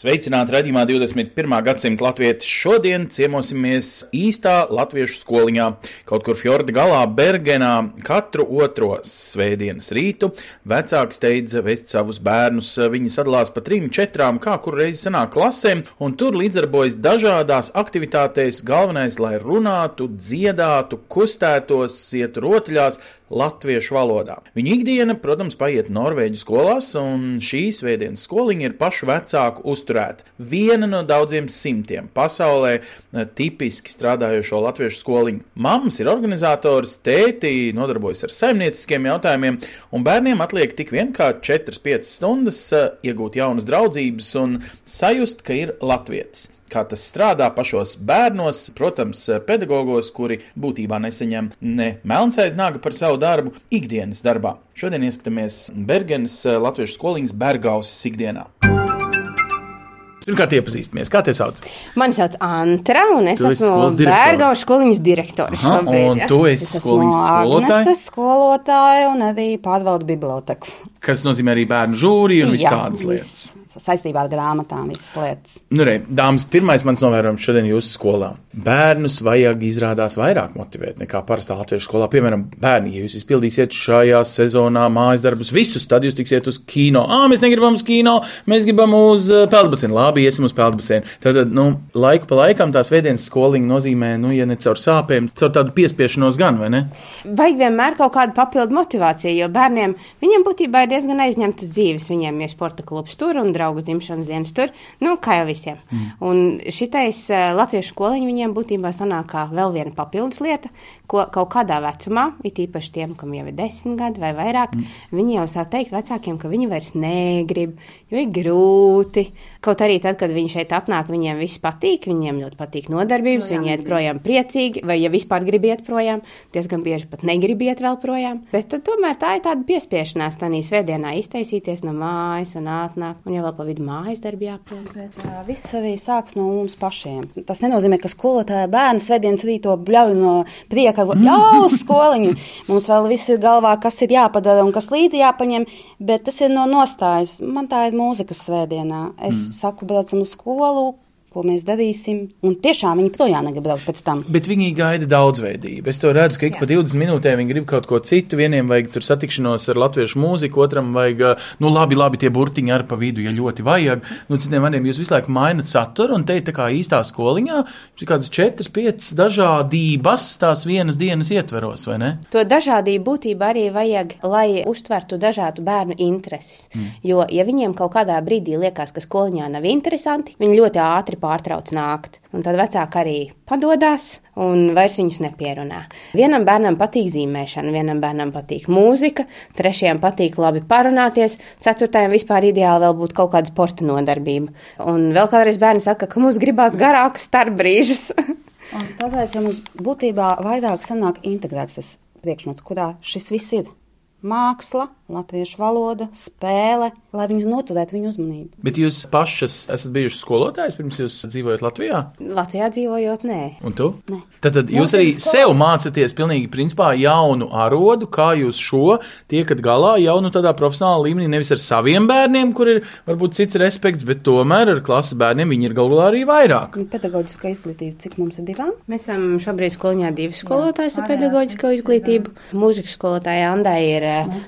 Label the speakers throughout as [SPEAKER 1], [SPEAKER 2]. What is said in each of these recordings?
[SPEAKER 1] Sveicināti redzamā 21. gadsimta latvieši. Šodien ciemosimies īstā latviešu skoliņā, kaut kur fjorda galā, Bergenā. Katru otro svētdienas rītu vecāki steidza vest savus bērnus. Viņi sadalās pa trim, četrām, kā kur reizi sanāk klasēm, un tur līdzdarbojas dažādās aktivitātēs. Galvenais, lai runātu, dziedātu, kustētos, ietu rotaļās latviešu valodā. Viņa ikdiena, protams, paiet Norvēģu skolās, un šī svētdienas skoliņa ir pašu vecāku uzturēta. Viena no daudziem simtiem pasaulē eh, tipiski strādājošo latviešu skoliņu. Mammas ir organizators, tēti nodarbojas ar saimnieciskiem jautājumiem, un bērniem atliek tik vien kā 4-5 stundas eh, iegūt jaunas draudzības un sajust, ka ir latvietis kā tas strādā pašos bērnos, protams, pedagogos, kuri būtībā nesaņem ne melnsais naga par savu darbu ikdienas darbā. Šodien ieskatāmies Bergenes latviešu skoliņas Bergausas ikdienā. Pirmkārt, iepazīstamies, kā te sauc.
[SPEAKER 2] Mani sauc Antra, un es
[SPEAKER 1] Tu
[SPEAKER 2] esmu
[SPEAKER 1] skolas direktore.
[SPEAKER 2] Bērgaujas skoliņas direktore.
[SPEAKER 1] Aha,
[SPEAKER 2] šobrīd,
[SPEAKER 1] un
[SPEAKER 2] ja.
[SPEAKER 1] tu esi
[SPEAKER 3] Es esmu
[SPEAKER 1] skoliņas skolotāja,
[SPEAKER 3] Agneses skolotāja un arī pārvaldu biblioteku.
[SPEAKER 1] kas nozīmē arī bērnu žūriju un visas tādas lietas.
[SPEAKER 3] viss Saistībā ar grāmatām, visas lietas.
[SPEAKER 1] Nu, re, dāmas, pirmais mans novērojums šodien jūsu skolā. Bērnus vajag izrādās vairāk motivēt nekā parastā latviešu skolā. Piemēram, bērni, ja jūs izpildīsiet šajā sezonā mājas darbus visus, tad jūs tiksiet uz kino. Ā, mēs negribam uz kino, mēs gribam uz uh, peldbasēnu. Labi, iesim uz peldbasēnu. Tad, tad, nu, laiku pa laikam tās vēdienas skoliņa nozīmē, nu, ja ne caur sāpēm, caur tādu piespiešanos gan, vai ne?
[SPEAKER 2] Vajag vienmēr kaut kādu papildu motivāciju, jo bērniem viņiem būtībā ir diezgan aizņemtas dzīves. Viņiem ir sporta klubs tur un draugu dzimšanas dienas tur, nu, kā jau visiem. Mm. Un šitais uh, latviešu skoliņš viņiem būtībā sanāk kā vēl viena papildus lieta, ko kaut kādā vecumā, it īpaši tiem, kam jau ir desmit gadi vai vairāk, mm. viņi jau sāk teikt vecākiem, ka viņi vairs negrib, jo ir grūti. Kaut arī tad, kad viņi šeit apnāk, viņiem viss patīk, viņiem ļoti patīk nodarbības, viņi iet projām priecīgi, vai ja vispār grib iet projām, diezgan bieži pat negrib iet vēl projām. Bet tad, tomēr tā ir tāda piespiešanās tādā svētdienā iztaisīties no mājas un atnāk, un jau vēl pa vidu mājas darbi jāpild.
[SPEAKER 3] Bet uh, viss arī sāks no mums pašiem. Tas nenozīmē, ka skolotāja bērns svētdienas rīto bļauj no prieka, jau uz skoliņu. Mums vēl viss ir galvā, kas ir jāpadara un kas līdzi jāpaņem, bet tas ir no nostājas. Man tā ir mūzikas svētdienā. Es mm. saku, braucam uz skolu. Ko mēs darīsim? Un tiešām viņi projām negrib braukt pēc tam.
[SPEAKER 1] Bet viņi gaida daudzveidību. Es to redzu, ka ik pa 20 minūtēm viņi grib kaut ko citu. Vieniem vajag tur satikšanos ar latviešu mūziku, otram vajag, nu, labi, labi tie burtiņi ar pa vidu, ja ļoti vajag. Nu, citiem vārdiem jūs visu laiku mainat saturu, un te tā kā īstā skoliņā, ir kādas 4, 5 dažādības tās vienas dienas ietveros, vai ne?
[SPEAKER 2] To dažādību būtībā arī vajag, lai uztvertu dažādu bērnu intereses. Mm. Jo, ja viņiem kaut kādā brīdī liekas, ka skoliņā nav interesanti, viņi ļoti ātri pārtrauc nākt. Un tad vecāki arī padodas un vairs viņus nepierunā. Vienam bērnam patīk zīmēšana, vienam bērnam patīk mūzika, trešajam patīk labi parunāties, ceturtajam vispār ideāli vēl būtu kaut kāda sporta nodarbība. Un vēl kādreiz bērni saka, ka mums gribās garākus starpbrīžus.
[SPEAKER 3] Un tāpēc ja mums būtībā vairāk sanāk integrēts tas priekšmets, kurā šis viss ir. Māksla, latviešu valoda, spēle, lai viņu noturētu viņu uzmanību.
[SPEAKER 1] Bet jūs pašas esat bijušas skolotājs pirms jūs dzīvojat Latvijā?
[SPEAKER 2] Latvijā dzīvojot, nē.
[SPEAKER 1] Un tu?
[SPEAKER 3] Nē.
[SPEAKER 1] Tad, tad jūs arī
[SPEAKER 3] skola.
[SPEAKER 1] sev mācāties pilnīgi principā jaunu arodu, kā jūs šo tiekat galā jau nu tādā profesionālā līmenī, nevis ar saviem bērniem, kur ir varbūt cits respekts, bet tomēr ar klases bērniem viņi ir galu galā arī vairāk.
[SPEAKER 3] Un Pedagoģiskā izglītība, cik mums ir divām?
[SPEAKER 2] Mēs esam šobrīd skoliņā divi skolotāji ar pedagoģisko izglītību. Mūzikas skolotāja Andai ir eh,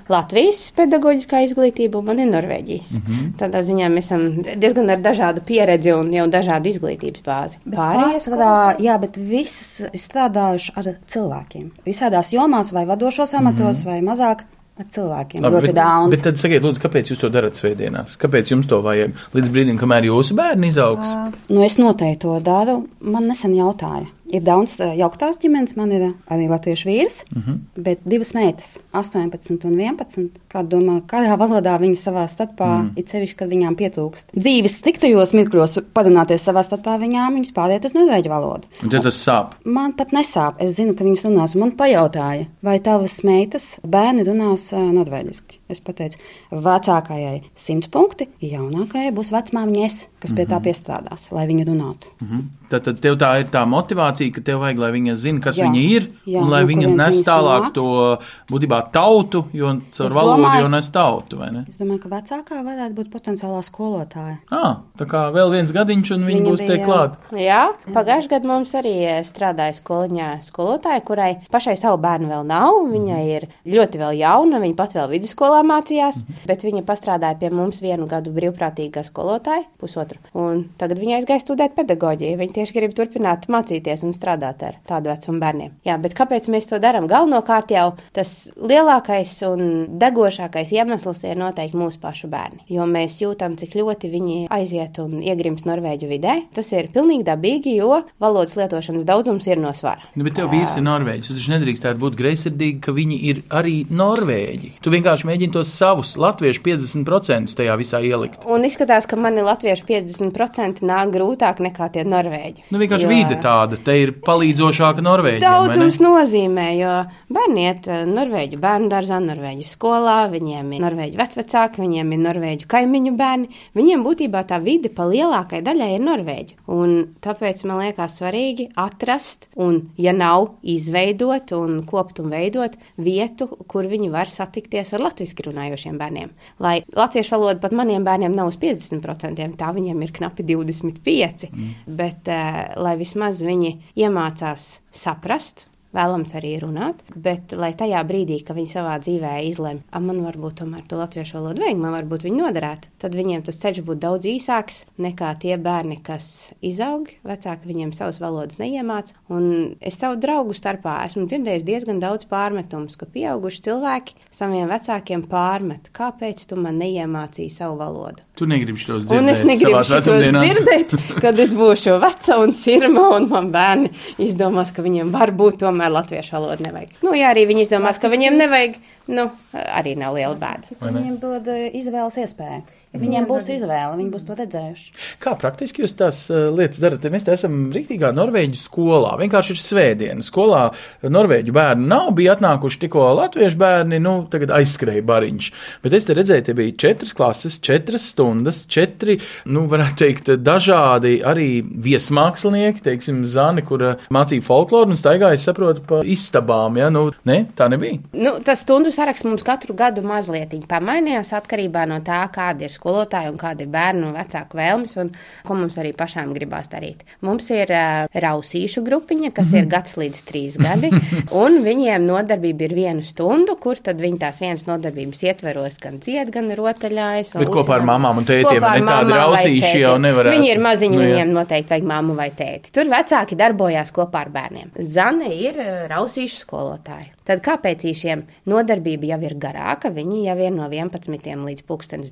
[SPEAKER 2] Latvijas pedagoģiskā izglītība, un man ir Norvēģijas. Mm -hmm. Tādā ziņā mēs esam diezgan ar dažādu pieredzi un jau dažādu izglītības bāzi.
[SPEAKER 3] Pārsvarā, jā, bet visas ir strādājuši ar cilvēkiem. Visādās jomās, vai vadošos amatos, mm -hmm. vai mazāk ar cilvēkiem.
[SPEAKER 1] Labi,
[SPEAKER 3] Ļoti
[SPEAKER 1] bet,
[SPEAKER 3] daudz.
[SPEAKER 1] bet tad sakiet, lūdzu, kāpēc jūs to darat svētdienās? Kāpēc jums to vajag? Līdz brīdim, kamēr jūsu bērni izaugs.
[SPEAKER 3] Nu, es noteikti to daru. Man nesen jautāja, Ir daudz uh, jauktās ģimenes, man ir uh, arī latviešu vīrs, uh -huh. bet divas meitas, 18 un 11. Kā domā, kādā valodā viņi savā starpā, mm. ir sevišķi, kad viņām pietrūkst. Dzīves sliktajos mirkļos parunāties savā starpā viņām, viņas pāriet uz norvēģu valodu.
[SPEAKER 1] Un tad tas sāp.
[SPEAKER 3] Man pat nesāp. Es zinu, ka viņas runās. Man pajautāja, vai tavas meitas bērni runās uh, norvēģiski. Es pateicu, vecākajai 100 punkti, jaunākajai būs vecmāmiņa es, kas pie tā piestrādās, lai viņa runātu.
[SPEAKER 1] Mm -hmm. Tad, tad tev tā ir tā motivācija, ka tev vajag, lai viņa zina, kas
[SPEAKER 3] Jā.
[SPEAKER 1] viņa ir,
[SPEAKER 3] Jā,
[SPEAKER 1] un lai
[SPEAKER 3] no
[SPEAKER 1] viņa nes tālāk
[SPEAKER 3] nāk.
[SPEAKER 1] to būtībā tautu, jo caur
[SPEAKER 3] Es
[SPEAKER 1] valodu
[SPEAKER 3] domāju-
[SPEAKER 1] jau nes tautu, vai ne?
[SPEAKER 3] Es domāju, ka vecākā varētu būt potenciālā skolotāja.
[SPEAKER 1] Ah, tā kā vēl viens gadiņš, un viņi
[SPEAKER 3] Viņa
[SPEAKER 1] būs
[SPEAKER 3] jā.
[SPEAKER 1] klāt.
[SPEAKER 2] Jā, pagājušajā gadā mums arī eh, strādāja skoliņā skolotāja, kurai pašai savu bērnu vēl nav. Viņai ir ļoti vēl jauna, viņa pat vēl vidusskolā mācījās, bet viņa pastrādāja pie mums vienu gadu brīvprātīgā skolotāja, pusotru. Un tagad viņa aizgāja studēt pedagoģiju. Viņa tieši grib turpināt mācīties un strādāt ar tādu vecumu bērniem. Jā, bet kāpēc mēs to darām? Galvenokārt jau tas lielākais un degošākais iemesls ir noteikti mūsu pašu bērni. Jo mēs jūtam, cik ļoti viņi aiziet un iegrims Norvēģu vidē. Tas ir pilnīgi dabīgi, jo valodas lietošanas daudzums ir no svara.
[SPEAKER 1] Nu, bet tev vīrs ir norvēģis. Tu taču nedrīkstētu būt greizsirdīgi, ka viņi ir arī norvēģi. Tu vienkārši mēģini tos savus latviešu 50% tajā visā ielikt.
[SPEAKER 2] Un izskatās, ka mani latviešu 50% nāk grūtāk nekā tie norvēģi.
[SPEAKER 1] Nu, vienkārši
[SPEAKER 2] Jo-
[SPEAKER 1] vide tāda, te ir palīdzošāka Norvēģija.
[SPEAKER 2] Daudzums nozīmē, jo bērni iet eh, norvēģu bērnu dārzā, norvēģu skolā, viņiem ir norvēģu vecvecāki, viņiem ir norvēģu kaimiņu bērni. Viņiem būtībā tā vide pa lielākai daļai ir norvēģi. Un tāpēc man liekas svarīgi atrast, un, ja nav, izveidot un kopt un veidot vietu, kur viņi var satikties ar latviešu runājošiem bērniem. Lai latviešu valoda pat maniem bērniem nav uz 50%, tā viņiem ir knapi 25%. Mm. Bet, uh, lai vismaz viņi iemācās saprast. Vēlams arī runāt, bet lai tajā brīdī, kad viņi savā dzīvē izlemj, ka man varbūt tomēr to latviešu valodu vajag, man varbūt viņi noderētu, tad viņiem tas ceļš būtu daudz īsāks nekā tie bērni, kas izaug, vecāki viņiem savas valodas neiemāc. Un es savu draugu starpā esmu dzirdējis diezgan daudz pārmetumus, ka pieauguši cilvēki saviem vecākiem pārmet, kāpēc tu man neiemācīji savu valodu.
[SPEAKER 1] Tu negribi šos
[SPEAKER 2] Un es
[SPEAKER 1] dzirdēt
[SPEAKER 2] negribu
[SPEAKER 1] vecumdienās.
[SPEAKER 2] dzirdēt, kad es būšu veca un sirma, un man bērni izdomās, ka viņiem varbūt tomēr latviešu valodu nevajag. Nu, ja arī viņi izdomās, ka viņiem nevajag, nu, arī nav liela bēda.
[SPEAKER 3] Viņiem dod eh, izvēles iespēju. Viņiem būs izvēle, viņi būs to redzējuši.
[SPEAKER 1] Kā praktiski jūs tās uh, lietas darat? Mēs te esam rītīgā Norvēģu skolā. Vienkārši ir svētdiena. Skolā Norvēģu bērni nav, bija atnākuši tikko latviešu bērni, nu, tagad aizskrēja bariņš. Bet es te redzēju, te bija četras klases, četras stundas, četri, nu, varētu teikt, dažādi arī viesmākslinieki, teiksim, Zani, kura mācīja folkloru un staigāja, es saprotu, pa istabām, ja, nu, ne, tā nebija.
[SPEAKER 2] Nu, tas stundu saraksts mums katru gadu mazliet pamainījās atkarībā no tā, kāda ir skolotāja un kāda ir bērnu un vecāku vēlmes un ko mums arī pašām gribās darīt. Mums ir uh, rausīšu grupiņa, kas ir gads līdz trīs gadi, un viņiem nodarbība ir vienu stundu, kur tad viņi tās vienas nodarbības ietveros gan dzied, gan rotaļājas.
[SPEAKER 1] Bet kopā ar mamām un tētiem, ne tādi rausīši jau nevarētu.
[SPEAKER 2] Viņi ir maziņi,
[SPEAKER 1] Nu, jā.
[SPEAKER 2] viņiem noteikti vajag mammu vai tēti. Tur vecāki darbojās kopā ar bērniem. Zane ir rausīšu skolotāja. Tad kāpēc īšiem nodarbība jau ir garāka? Viņi jau ir no 11 līdz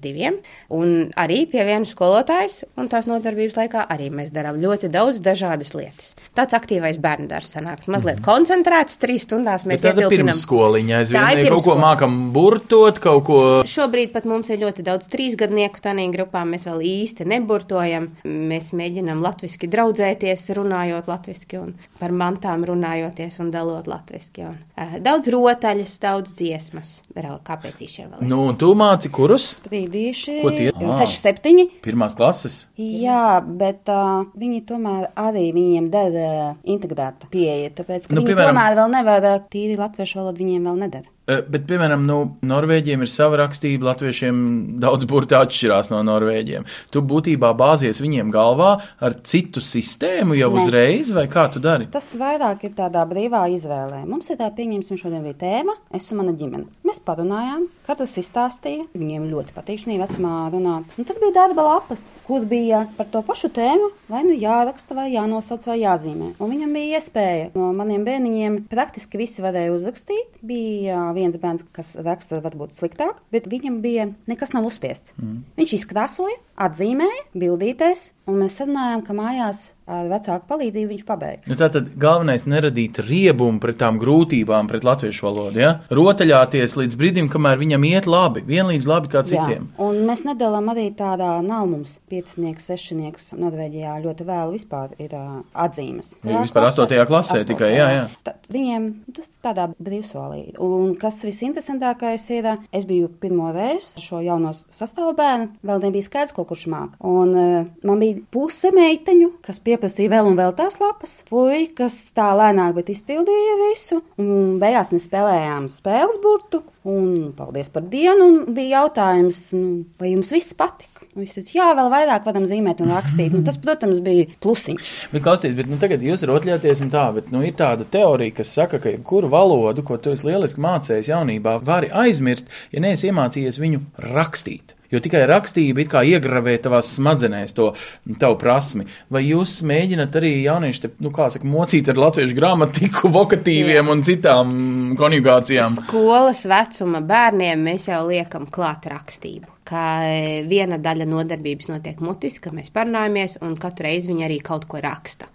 [SPEAKER 2] 2. Un arī pie vienas skolotājas, un tās nodarbības laikā arī mēs darām ļoti daudz dažādas lietas. Tāds aktīvais bērnu darbs sanāk. Mazliet koncentrēts, trīs stundās mēs
[SPEAKER 1] tāda
[SPEAKER 2] ietilpinām.
[SPEAKER 1] pirmsskoliņa aizvien, ja kaut ko mākam burtot, kaut ko.
[SPEAKER 2] Šobrīd pat mums ir ļoti daudz trīsgadnieku tādā grupā. Mēs vēl īsti neburtojam. Mēs mēģinām latviešu draudzēties, runājot latviešu, un par mantām runājoties un dalot latviešu. Un, uh, daudz rotaļas, daudz dziesmas. Rau, kāpēc īšiem vēl? ir?
[SPEAKER 1] Nu, un tu māci kurus?
[SPEAKER 3] Sprīdīši,
[SPEAKER 1] Ko tie? Ā.
[SPEAKER 3] 6, 7.
[SPEAKER 1] Pirmās klases.
[SPEAKER 3] Jā, bet uh, viņi tomēr arī viņiem dara integrēta pieeja, tāpēc, ka
[SPEAKER 1] Nu,
[SPEAKER 3] viņi
[SPEAKER 1] piemēram-
[SPEAKER 3] tomēr vēl nevar tīri latviešu valodu, viņiem vēl nedara.
[SPEAKER 1] Eh, Bet, piemēram, nu, Norvēģiem ir sava rakstība, latviešiem daudz burti atšķirās no norvēģiem. Tu būtībā bāzies viņiem galvā ar citu sistēmu jau
[SPEAKER 3] Nē.
[SPEAKER 1] uzreiz, vai kā tu dari?
[SPEAKER 3] Tas vairāk ir tādā brīvā izvēlē. Mums ir tā, pieņemsim, šodien bija tēma, es un mana ģimene. Mēs parunājām, katrs izstāstīja, viņiem ļoti patīk šī vecumā runāt. Un tad bija darba lapas, kur bija par to pašu tēmu, vai nu jāraksta, vai jānosauc, vai jāzīmē. Un viņam bija iespēja no maniem bērniņiem praktiski visi varēja uzrakstīt. Bija viens bērns, kas raksta varbūt sliktāk, bet viņam bija nekas nav uzspiests. Mm. Viņš izkrāsoja, atzīmēja, bildīties, un mēs sarunājām, ka mājās ar vecāku palīdzību viņš pabeigs.
[SPEAKER 1] Nu, Tātad galvenais ir neradīt riebumu pret tām grūtībām, pret latviešu valodu. Ja? Rotaļāties līdz brīdim, kamēr viņam iet labi, vienlīdz labi kā citiem.
[SPEAKER 3] Jā, un mēs nedalām arī tādā, nav mums piecinieks, sešinieks, Norvēģijā ļoti vēl vispār ir uh, atzīmes.
[SPEAKER 1] Viņi vispār astotajā klasē tikai, jā, jā.
[SPEAKER 3] Tad viņiem tas tādā brīvsolī. Un kas visinteresantākais ir, es biju pirmo reizi šo jauno sastāvu bērnu, vēl nebija skaidrs, ko kurš māk. Un uh, man bija puse meiteņu, kas pieprasīja vēl un vēl tās lapas, puikas tā lēnāk, bet izpildīja visu. Un beigās mēs spēlējām spēles burtu, un paldies par dienu, un bija jautājums, nu, vai jums viss patika? Viņš teica, jā, vēl vairāk varam zīmēt un rakstīt. Nu, tas, protams, bija plusiņš.
[SPEAKER 1] Bet, klausieties, bet nu, tagad jūs rotaļāties un tā, bet nu, ir tāda teorija, kas saka, ka jebkuru valodu, ko tu esi lieliski mācījis jaunībā, vari aizmirst, ja neesi iemācījies viņu rakstīt. Jo tikai rakstība it kā iegravē tavās smadzenēs to tavu prasmi. Vai jūs mēģināt arī jaunieši, te, nu, kā saka, mocīt ar latviešu gramatiku, vokatīviem
[SPEAKER 2] Jā.
[SPEAKER 1] un citām konjugācijām?
[SPEAKER 2] Skolas vecuma bērniem mēs jau liekam klāt rakstību. Kā viena daļa nodarbības notiek mutiski, ka mēs parunājamies, un katru reizi viņi arī kaut ko raksta.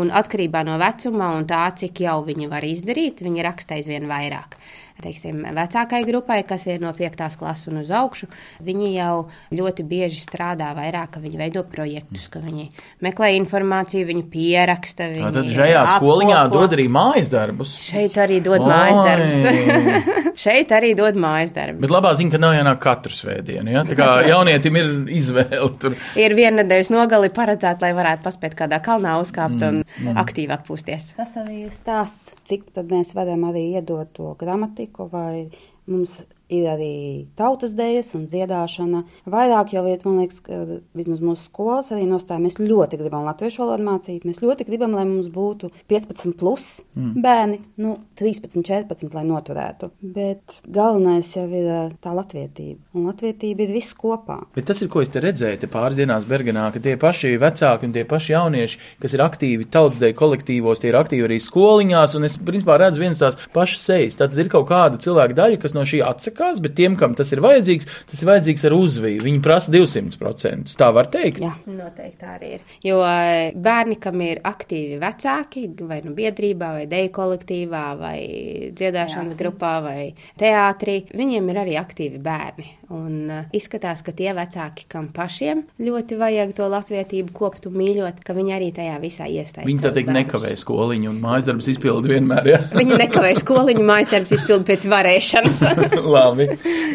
[SPEAKER 2] Un atkarībā no vecuma un tā, cik jau viņi var izdarīt, viņi raksta aizvien vairāk. Teiksim, vecākai grupai, kas ir no 5. klases un uz augšu, viņi jau ļoti bieži strādā vairāk, ka viņi veido projektus, ka viņi meklē informāciju, viņi pieraksta. Viņi
[SPEAKER 1] Tad šajā skoliņā
[SPEAKER 2] apkopo.
[SPEAKER 1] dod arī mājas darbus.
[SPEAKER 2] Šeit arī dod
[SPEAKER 1] Oi!
[SPEAKER 2] mājas darbus. Šeit arī dod mājas darbus.
[SPEAKER 1] Bet labā ziņa, ka nav jānāk katru svētdienu. Ja? Tā kā jaunietim ir izvēle tur.
[SPEAKER 2] Ir viena nedēļas nogali paredzēta, lai varētu paspēt kādā kalnā uzkāpt un aktīvi atpūsties.
[SPEAKER 3] Tas arī ir stāsts, cik tad mēs varam arī iedot to gramatiku, vai mums ir arī tautas dēļas un dziedāšana. Vairāk jau iet, man liekas, ka vismaz mūsu skolas arī nostāja. Mēs ļoti gribam latviešu valodu mācīt. Mēs ļoti gribam, lai mums būtu 15 plus mm. bērni, nu, 13, 14, lai noturētu. Bet galvenais jau ir ā, tā latvietība. Un latvietība ir viss kopā.
[SPEAKER 1] Bet tas ir, ko es te redzēju, te pāris dienās Bergenā, ka tie paši vecāki un tie paši jaunieši, kas ir aktīvi tautsdeju kolektīvos, tie ir aktīvi arī skoliņās, un es principā redzu vienas tās pašas sejas. Tātad ir kaut kāda cilvēka daļa, kas no šī atsakās, bet tiem, kam tas ir vajadzīgs, tas ir vajadzīgs ar uzviju. Viņi prasa 200%. Tā var teikt.
[SPEAKER 3] Jā.
[SPEAKER 2] Noteikti tā arī ir. Jo eh, bērni, kam ir aktīvi vecāki, vai nu biedrībā, vai deju kolektīvā, vai dziedāšanas grupā, vai teātrī, viņiem ir arī aktīvi bērni. Un uh, izskatās, ka tie vecāki, kam pašiem ļoti vajag to latvietību kopt un mīļot, ka viņi arī tajā visā iesaistās.
[SPEAKER 1] Viņi tā teikt nekavē skoliņu un mājas darbus izpildu vienmēr. Ja?
[SPEAKER 2] Viņi nekavē skoliņu mājas darbus izpildu pēc varēšanas.
[SPEAKER 1] Labi.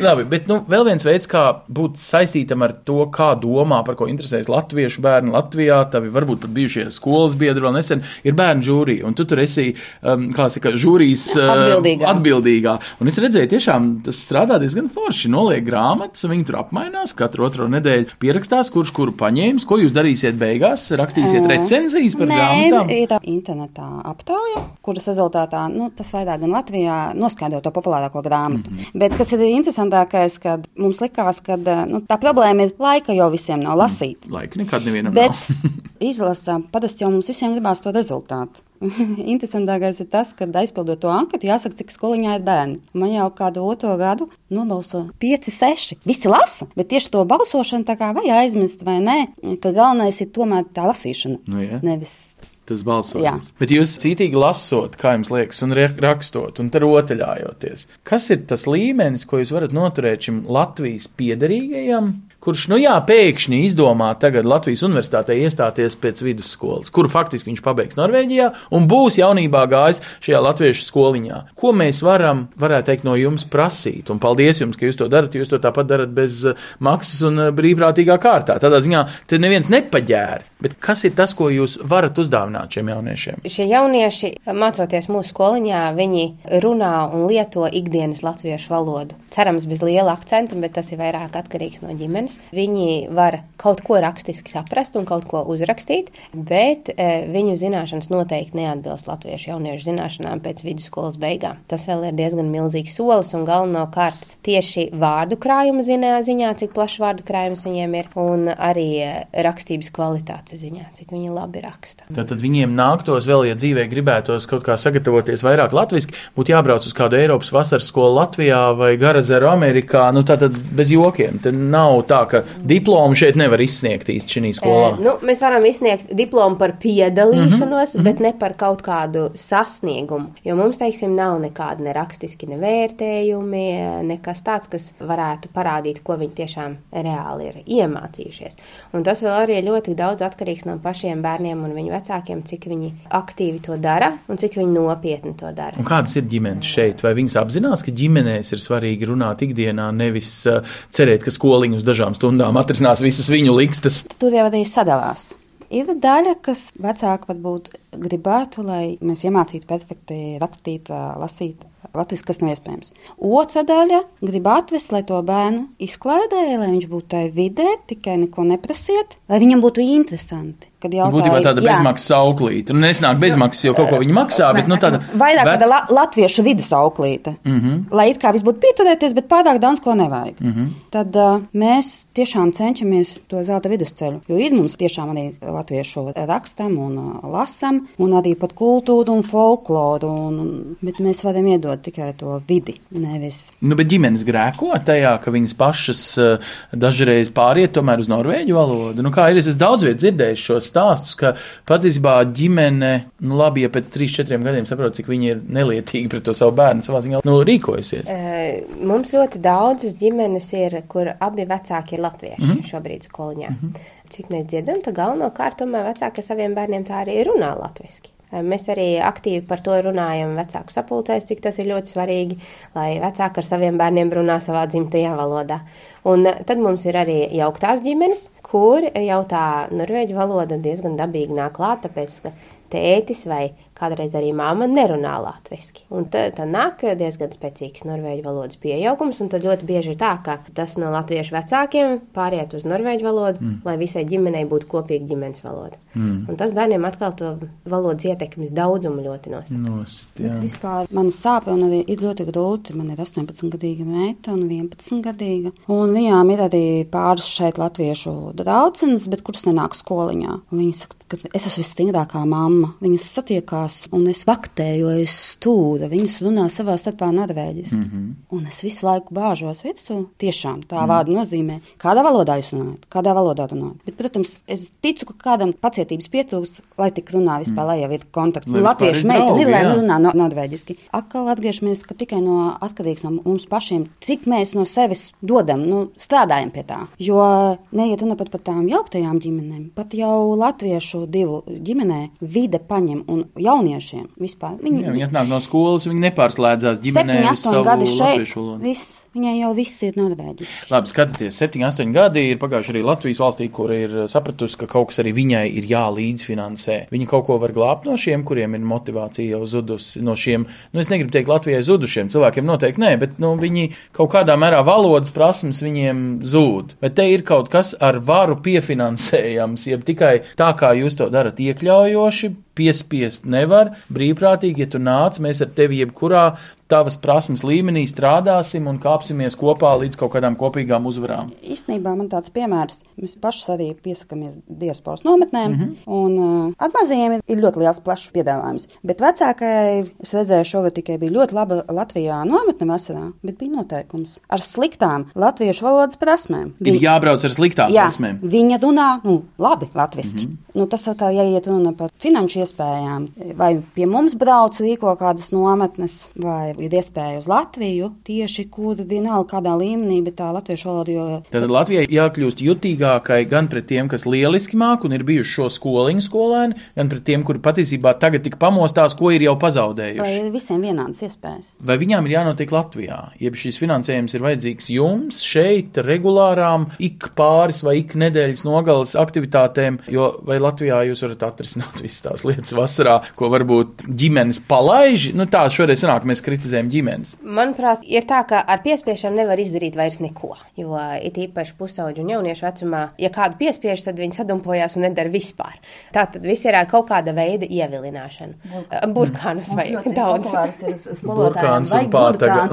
[SPEAKER 1] Labi, bet nu, vēl viens veids, kā būt saistītam ar to, kā domā, par ko interesējas latviešu bērni Latvijā, tavi varbūt pat bijušie skolas biedri vēl nesen, ir bērnu žūrija. Un tu tur esi, um, kā saka, žūrijas uh,
[SPEAKER 3] Atbildīgā.
[SPEAKER 1] atbildīgā. Un es redzēju, tiešām tas strādā diezgan forši. Noliek grāmatas, viņi tur apmainās, katru otro nedēļu pierakstās, kurš kuru paņēmis, ko jūs darīsiet beigās, rakstīsiet recenzijas par
[SPEAKER 3] Nē,
[SPEAKER 1] grāmatām.
[SPEAKER 3] ir tā internetā aptauja, kuras rezultātā, nu, tas vairāk gan Latvijā noskaidro to populārāko grāmatu. Mm -hmm. Bet kas ir interesantākais, kad mums likās, ka nu, tā problēma ir laika jau visiem nav lasīt.
[SPEAKER 1] Laika nekad nevienam
[SPEAKER 3] Bet izlasām, parasti jau mums visiem gribās to rezultātu. Interesantākais ir tas, ka aizpildot to anketu, jāsaka, cik skoliņā ir bērni. Man jau kādu otro gadu nobalso 5, 6. Visi lasa, bet tieši to balsošanu tā kā vai aizmirst vai nē, ka galvenais ir tomēr tā lasīšana.
[SPEAKER 1] Nu, jā.
[SPEAKER 3] Nevis
[SPEAKER 1] Tas balsojums.
[SPEAKER 3] Jā.
[SPEAKER 1] Bet jūs cītīgi lasot, kā jums liekas, un rakstot, un rotaļājoties. Kas ir tas līmenis, ko jūs varat noturēt šim Latvijas piederīgajam, kurš, nu jā, pēkšņi izdomā tagad Latvijas universitātē iestāties pēc vidusskolas, kuru faktiski viņš pabeigs Norvēģijā un būs jaunībā gājis šajā latviešu skoliņā? Ko mēs varam, varētu teikt, no jums prasīt? Un paldies jums, ka jūs to darat, jūs to tāpat darat bez eh, maksas un eh, brīvprātīgā kārtā. Tādā ziņā te neviens nepaģēra. Bet kas ir tas, ko jūs varat uzdāvināt šiem jauniešiem?
[SPEAKER 2] Šie jaunieši, mācoties mūsu skoliņā, viņi runā un lieto ikdienas latviešu valodu. Cerams, bez liela akcenta, bet tas ir vairāk atkarīgs no ģimenes. Viņi var kaut ko rakstiski saprast un kaut ko uzrakstīt, bet e, viņu zināšanas noteikti neatbilst latviešu jauniešu zināšanām pēc vidusskolas beigām. Tas vēl ir diezgan milzīgs solis un galvenokārt tieši vārdu krājuma ziņā, cik plašs vārdu krājums viņiem ir, un arī e, rakstības kvalitātes ziņā, cik viņi labi raksta.
[SPEAKER 1] Tad viņiem nāktos vēl, ja dzīvē gribētos kaut kā sagatavoties vairāk latviešu, būtu jābrauc uz kādu Eiropas vasaras skolu Latvijā vai Garazeru Amerikā. Nu, tā tad bez jokiem. Te nav tā, ka diplomu šeit nevar izsniegt īsti šī skolā.
[SPEAKER 2] E, nu, mēs varam izsniegt diplomu par piedalīšanos, mm -hmm. bet ne par kaut kādu sasniegumu. Jo mums, teiksim, nav nekādi ne rakstiski ne vērtējumi, nekas tāds, kas varētu parādīt, ko viņi tiešām reāli ir iemācījušies. Un tas vēl arī ļoti daudz atkarīgs no pašiem bērniem un viņu vecākiem, cik viņi aktīvi to dara un cik viņi nopietni to dara.
[SPEAKER 1] Un kādas ir ģimenes šeit? Vai viņas apzinās, ka ģimenēs ir svarīgi runāt ikdienā, nevis uh, cerēt, ka skoliņu uz dažām stundām atrisinās visas viņu likstas?
[SPEAKER 3] Tur jau arī sadalās. Ir daļa, kas vecāki varbūt gribētu, lai mēs iemācītu perfekti rakstīt, lasīt latviešu, kas nav iespējams. Otra daļa grib atvest, lai to bērnu izklaidē, lai viņš būtu tajā vidē, tikai neko neprasiet, lai viņam būtu interesanti. Kad jautāja,
[SPEAKER 1] Būtībā tāda bezmaksas auklīte. Nu, nesnāk bezmaksas, jo kaut ko viņi maksā, bet nu, tāda
[SPEAKER 3] vairāk
[SPEAKER 1] vec-
[SPEAKER 3] tāda la latviešu vidus auklīte. Mm -hmm. Lai it kā viss būtu pieturēties, bet pārāk daudz ko nevajag. Mm -hmm. Tad uh, mēs tiešām cenšamies to zelta vidusceļu, jo ir mums tiešām arī latviešu rakstam un uh, lasam, un arī pat kultūru un folkloru, un, un, bet mēs varam iedot tikai to vidi, nevis.
[SPEAKER 1] Nu, bet ģimenes grēko tajā, ka viņas pašas uh, dažreiz pāriet tomēr uz norvēģu valodu. Nu, kā ir, es esmu daudz viet dzirdējis šos stāstus, ka patiesībā ģimene, nu labi, ja pēc 3-4 gadiem saprot, cik viņi ir nelietīgi pret to savu bērnu savā ziņā, nu, rīkojusies.
[SPEAKER 2] Mums ļoti daudzas ģimenes ir, kur abi vecāki ir latvieši mm. -hmm. šobrīd skoliņā. Mm -hmm. Cik mēs dzirdam, tad galvenokārt tomēr vecāki saviem bērniem tā arī runā latviski. E, Mēs arī aktīvi par to runājam vecāku sapulcēs, cik tas ir ļoti svarīgi, lai vecāki ar saviem bērniem runā savā dzimtajā valodā. Un tad mums ir arī jauktās ģimenes, kur jau tā norvēģu valoda diezgan dabīgi nāk klāt, tāpēc, ka tētis vai kādreiz arī māma nerunā latviešu. Un tad tā nāk diezgan spēcīgs norvēģu valodas pieaugums, un tad ļoti bieži ir tā, ka tas no latviešu vecākiem pāriet uz norvēģu valodu, mm. lai visai ģimenei būtu kopīga ģimenes valoda. Mm. Un tas bērniem atkal to valodas ietekmes daudzumu ļoti nosaka.
[SPEAKER 1] Nosit,
[SPEAKER 3] vispār man sāp, un arī ir ļoti grūti. Man ir 18-gadīga meita un 11-gadīga. Un viņām ir arī pāris šeit latviešu draudzenes, bet kuras nenāk skoliņā. Un Viņas saka, ka es esmu visstingrākā mamma. Viņas satiekās, un es vaktēju aiz stūra. Viņas runā savā starpā norvēģiski. Mm -hmm. Un es visu laiku bāžos virsū. Tiešām tā mm. vārda nozīmē, kādā valodā jūs runājat, kādā valodā runājat. Bet, protams, es ticu, ka kādam pacietības pietrūkst, lai tik runā vispār, mm. lai jau ir kontakts.
[SPEAKER 1] Lai
[SPEAKER 3] Latviešu meitene ir, lai
[SPEAKER 1] jā.
[SPEAKER 3] nerunā no, norvēģiski. Atkal atgriežamies, ka tikai no atkarīgs no mums pašiem, cik mēs no sevis dodam, nu, strādājam pie tā. Jo neiet runa pat par tām jauktajām ģimenēm, pat jau latviešu divu ģimenē vide paņem un jauniešiem vispār. Viņi,
[SPEAKER 1] Jā, viņi atnāk no skolas, viņi nepārslēdzās ģimenē
[SPEAKER 3] septiņi,
[SPEAKER 1] uz savu
[SPEAKER 3] astoņi gadi šeit, viss, viņai jau viss ir norvēģiski.
[SPEAKER 1] Labi, skatieties, 7, 8 gadi ir pagājuši arī Latvijas valstī, kur ir sapratusi, ka kaut kas arī viņai ir jālīdzfinansē. Viņa kaut ko var glābt no šiem, kuriem ir motivācija jau zudusi. No šiem, nu, es negribu teikt Latvijai zudušiem cilvēkiem, noteikti nē, bet nu, viņi kaut kādā mērā valodas prasmes viņiem zūd. Bet te ir kaut kas ar varu piefinansējams, jeb tikai tā, kā jūs to darat, iekļaujoši. Piespiest nevar, brīvprātīgi, ja tu nāc, mēs ar tevi jebkurā tavas prasmes līmenī strādāsim un kāpsimies kopā līdz kaut kādām kopīgām uzvarām.
[SPEAKER 3] Īstenībā man tāds piemērs, mēs paši arī piesakāmies diasporas nometnēm, mm -hmm. un uh, ar mazajiem ir, ļoti liels plašs piedāvājums. Bet vecākajai, es redzēju, šogad tikai bija ļoti laba Latvijā nometne vasarā, bet bija noteikums ar sliktām latviešu valodas prasmēm.
[SPEAKER 1] Ir jābrauc ar sliktām
[SPEAKER 3] Jā,
[SPEAKER 1] prasmēm.
[SPEAKER 3] viņa runā nu, labi latviešu. Mm -hmm. nu, tas atkal, ja iet runa par finanšu iespējām, vai pie mums brauc rīko kādas nometnes, vai ir iespēja uz Latviju, tieši kur vienalga kādā līmenī, bet tā latviešu valoda, jo
[SPEAKER 1] Tad Latvijai jākļūst jutīgākai gan pret tiem, kas lieliski māk un ir bijuši šo skoliņu skolēni, gan pret tiem, kuri patiesībā tagad tik pamostās, ko ir jau
[SPEAKER 3] vai
[SPEAKER 1] pazaudējuši.
[SPEAKER 3] ir visiem vienādas iespējas.
[SPEAKER 1] Vai viņām ir jānotiek Latvijā? Jeb šis finansējums ir vajadzīgs jums šeit, regulārām, ik pāris vai ik nedēļas nogales aktivitātēm, jo vai Latvijā jūs varat atrisināt visas tās lietas vasarā, ko varbūt ģimenes palaiž? Nu tā, šoreiz sanāk, mēs kritizējam ģimenes.
[SPEAKER 2] Manuprāt, ir tā, ka ar piespiešanu nevar izdarīt vairs neko. Jo it īpaši pusauģu un jauniešu vecumā, ja kādu piespiež, tad viņi sadumpojās un nedara vispār. Tā tad viss ir ar kaut kāda veida ievilināšanu. Burkānus vajag daudz.
[SPEAKER 1] Burkāns un pātaga.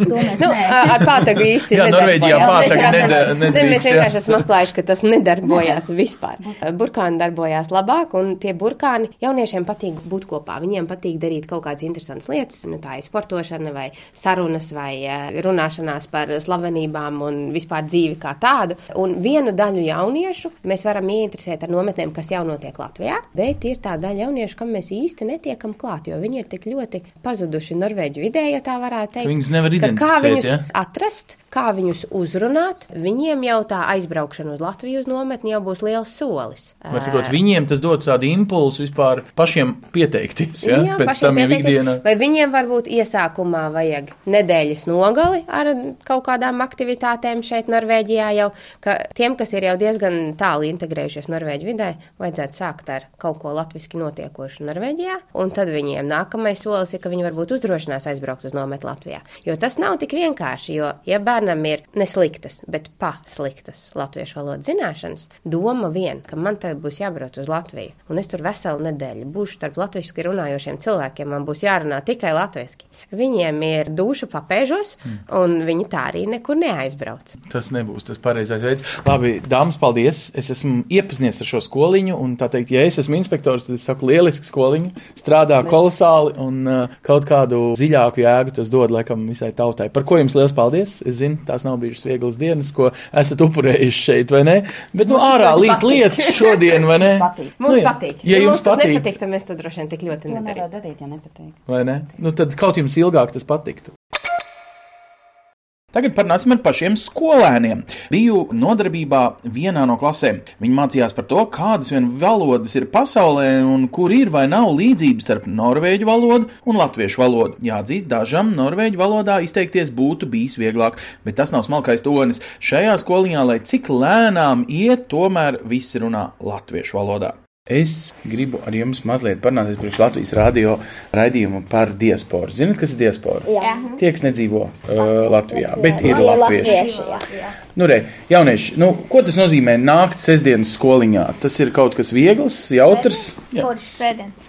[SPEAKER 2] Nu, ar pātagu īsti
[SPEAKER 1] Jā, Norvēģijā
[SPEAKER 2] nedarbojās.
[SPEAKER 1] pātaga
[SPEAKER 2] Mēs vienkārši- esam atklājuši, ka tas nedarbojās vispār. Burkāni darbojās labāk, un tie burkāni jauniešiem patīk būt kopā. Viņiem patīk darīt kaut kādas interesantas lietas, nu, tā ir sportošana, vai sarunas, vai eh, runāšanās par slavenībām un vispār dzīvi kā tādu. Un vienu daļu jauniešu mēs varam ieinteresēt ar nometnēm, kas jau notiek Latvijā, bet ir tā daļa jauniešu, kam mēs īsti netiekam klāt, jo viņi ir tik ļoti pazuduši Norvēģu vidē, ja tā varētu teikt.
[SPEAKER 1] Viņus nevar
[SPEAKER 2] ka kā
[SPEAKER 1] identificēt,
[SPEAKER 2] viņus
[SPEAKER 1] ja?
[SPEAKER 2] atrast, kā viņus uzrunāt, viņiem jau tā aizbraukšana uz Latviju uz nometni jau būs liels solis.
[SPEAKER 1] Var sakot, viņiem tas dod tādu impulsu vispār pašiem pieteikties, ja?
[SPEAKER 2] Jā,
[SPEAKER 1] Pēc tam jau ikdienā.
[SPEAKER 2] Vai viņiem varbūt iesākumā vajag nedēļas nogali ar kaut kādām aktivitātēm šeit Norvēģijā jau, ka tiem, kas ir jau diezgan tālu integrējušies Norvēģu vidē, vajadzētu sākt ar kaut ko latviski notiekošu Norvēģijā, un tad viņiem nākamais solis ir, ka viņi varbūt uzdrošinās aizbraukt uz nometni Latvijā. Jo tas nav tik vienkārši, jo, ja bērnam ir nesliktas, bet pasliktas latviešu valodas zināšanas, doma vien, ka man te būs jābrauc uz Latviju, un es tur veselu nedēļu būšu starp latviešu runājošiem cilvēkiem, man būs jārunā tikai latviešu. Viņiem ir duša papēžos, un viņi tā arī nekur neaizbrauc.
[SPEAKER 1] Tas nebūs tas pareizais veids. Labi, dāmas, paldies. Es esmu iepazinies ar šo skoliņu, un tā teikt, ja es esmu inspektors, tad es saku, lieliski skoliņa, strādā kolosāli, un uh, kaut kādu dziļāku jēgu tas dod laikam visai tautai. Par ko jums liels paldies? Es zinu, tās nav bijušas vieglas dienas, ko esat upurējuši šeit, vai ne? Bet, nu, ārā
[SPEAKER 3] ļoti
[SPEAKER 1] līdz
[SPEAKER 3] patīk.
[SPEAKER 1] lietas šodien, vai ne?
[SPEAKER 3] patīk.
[SPEAKER 2] Mums
[SPEAKER 1] nu, jā.
[SPEAKER 2] patīk.
[SPEAKER 1] Ja jums
[SPEAKER 2] mums tas
[SPEAKER 1] patīk,
[SPEAKER 2] nepatīk, tad mēs to droši vien tik ļoti
[SPEAKER 3] To
[SPEAKER 2] nedarītu.
[SPEAKER 3] nevar darīt, ja nepatīk.
[SPEAKER 1] vai ne? Nu, tad kaut jums ilgāk tas patiktu. Tagad parunāsim ar pašiem skolēniem. Biju nodarbībā vienā no klasēm. Viņi mācījās par to, kādas vien valodas ir pasaulē un kur ir vai nav līdzības starp norvēģu valodu un latviešu valodu. Jāatzīst, dažam norvēģu valodā izteikties būtu bijis vieglāk, bet tas nav smalkais tonis. Šajā skoliņā, lai cik lēnām iet, tomēr visi runā latviešu valodā. Es gribu ar jums mazliet parunāt par Latvijas radio raidījumu par diasporu. Zinat, kas ir diaspora?
[SPEAKER 4] Jā.
[SPEAKER 1] Tie, kas nedzīvo uh, Latvijā, bet ir latvieši.
[SPEAKER 4] latvieši.
[SPEAKER 1] Nu, re, jaunieši, nu, ko tas nozīmē nākt sestdienas skoliņā? Tas ir kaut kas viegls, jautrs.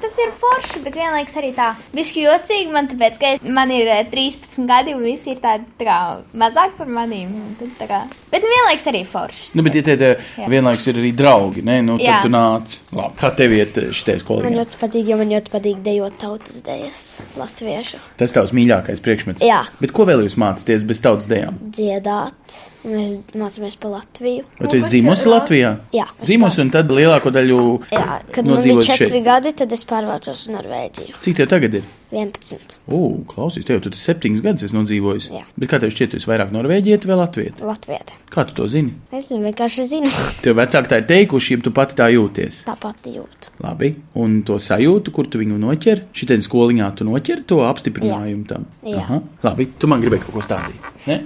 [SPEAKER 4] Tas ir forši, bet vienlaikus arī tā bišķi jocīgi man, tāpēc, ka es- man ir eh, 13 gadi un visi ir tādi tā kā mazāk par manīm. tad tā kā- Bet vienlaikus arī forši.
[SPEAKER 1] Nu, bet ja tie vienlaikus ir arī draugi, ne? Nu, tad
[SPEAKER 4] Jā.
[SPEAKER 1] tu nāc. Labi. Kā tev iet šitie
[SPEAKER 5] Man
[SPEAKER 1] skoliņā?
[SPEAKER 5] ļoti patīk, jo man ļoti patīk dejot tautas dejas, latviešu.
[SPEAKER 1] Tas tavs mīļākais priekšmets.
[SPEAKER 5] Jā.
[SPEAKER 1] Bet ko vēl jūs mācāties bez tautas dejām?
[SPEAKER 5] Dziedāt, mēs mācāmies par Latviju.
[SPEAKER 1] Vai tu esi dzimusi Latvijā?
[SPEAKER 5] Jā,
[SPEAKER 1] Dzimusi un tad lielāko daļu
[SPEAKER 5] Jā, kad man bija četri
[SPEAKER 1] šeit.
[SPEAKER 5] gadi, tad es pārvācos uz Norvēģiju.
[SPEAKER 1] Cik tev tagad ir?
[SPEAKER 5] 11.
[SPEAKER 1] Ugh, klausies, tev tur septiņus gadus esi nodzīvojis.
[SPEAKER 5] Jā.
[SPEAKER 1] Bet kā tev šķiet, tu esi vairāk norvēģieti vai latvieti?
[SPEAKER 5] Latvijā.
[SPEAKER 1] Kā tu to zini?
[SPEAKER 5] Es zinu, vienkārši zinu.
[SPEAKER 1] Tev vecāki tā ir teikuši, ja tu pati tā jūties.
[SPEAKER 5] Tā pati jūtu.
[SPEAKER 1] Labi, un to sajūtu, kur tu viņu noķer, šitā skoliņā tu noķer to apstiprinājumu tam.
[SPEAKER 5] Jā.
[SPEAKER 1] Aha. Labi, tu man gribēji kaut ko stāstīt. Ne?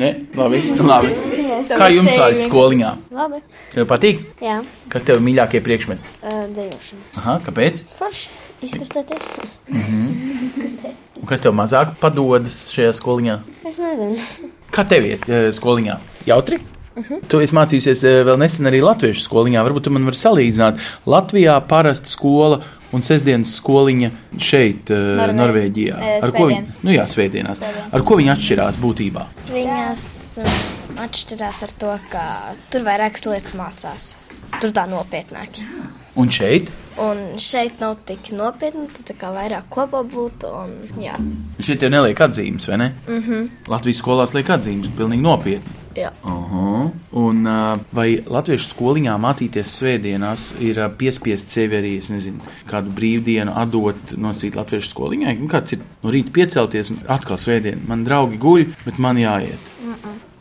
[SPEAKER 1] Nē, labi. labi. Kā jums klājas skoliņā?
[SPEAKER 5] Labi.
[SPEAKER 1] Tev patīk?
[SPEAKER 5] Jā,
[SPEAKER 1] Kas tev ir mīļākie priekšmeti?
[SPEAKER 5] uh, dejošana.
[SPEAKER 1] Aha, kāpēc?
[SPEAKER 5] Forši. Izkustoties.
[SPEAKER 1] Un kas tev mazāk padodas šajā skoliņā?
[SPEAKER 5] Es nezinu.
[SPEAKER 1] Kā tev iet eh, skoliņā? Jautri? Tu esi mācījusies eh, vēl nesen arī latviešu skoliņā. Varbūt tu man vari salīdzināt. Latvijā parasta skola un sestdienas skoliņa šeit, eh,
[SPEAKER 4] Norvē-
[SPEAKER 1] Norvēģijā.
[SPEAKER 4] eh,
[SPEAKER 1] Ar ko viņi,
[SPEAKER 4] svētdienas.
[SPEAKER 1] nu jā, svētdienās. Ar ko viņi atšķirās būtībā?
[SPEAKER 5] Viņas um, atšķirās ar to, ka tur vairākas lietas mācās. Tur tā nopietnāk.
[SPEAKER 1] Un šeit?
[SPEAKER 5] Un šeit nav tik nopietni, tad tā kā vairāk kopā būtu. Un, jā.
[SPEAKER 1] Šeit jau neliek atzīmes, vai ne? Mm. -hmm. Latvijas skolās liek atzīmes, pilnīgi nopietni.
[SPEAKER 5] Jā.
[SPEAKER 1] Aha. Un vai latviešu skoliņā mācīties svētdienās ir uh, piespiest sevi arī, es nezinu, kādu brīvdienu atdot nosīt latviešu? Nu, Kāds ir no rīta piecelties un atkal svētdien? Man draugi guļ, bet man jāiet.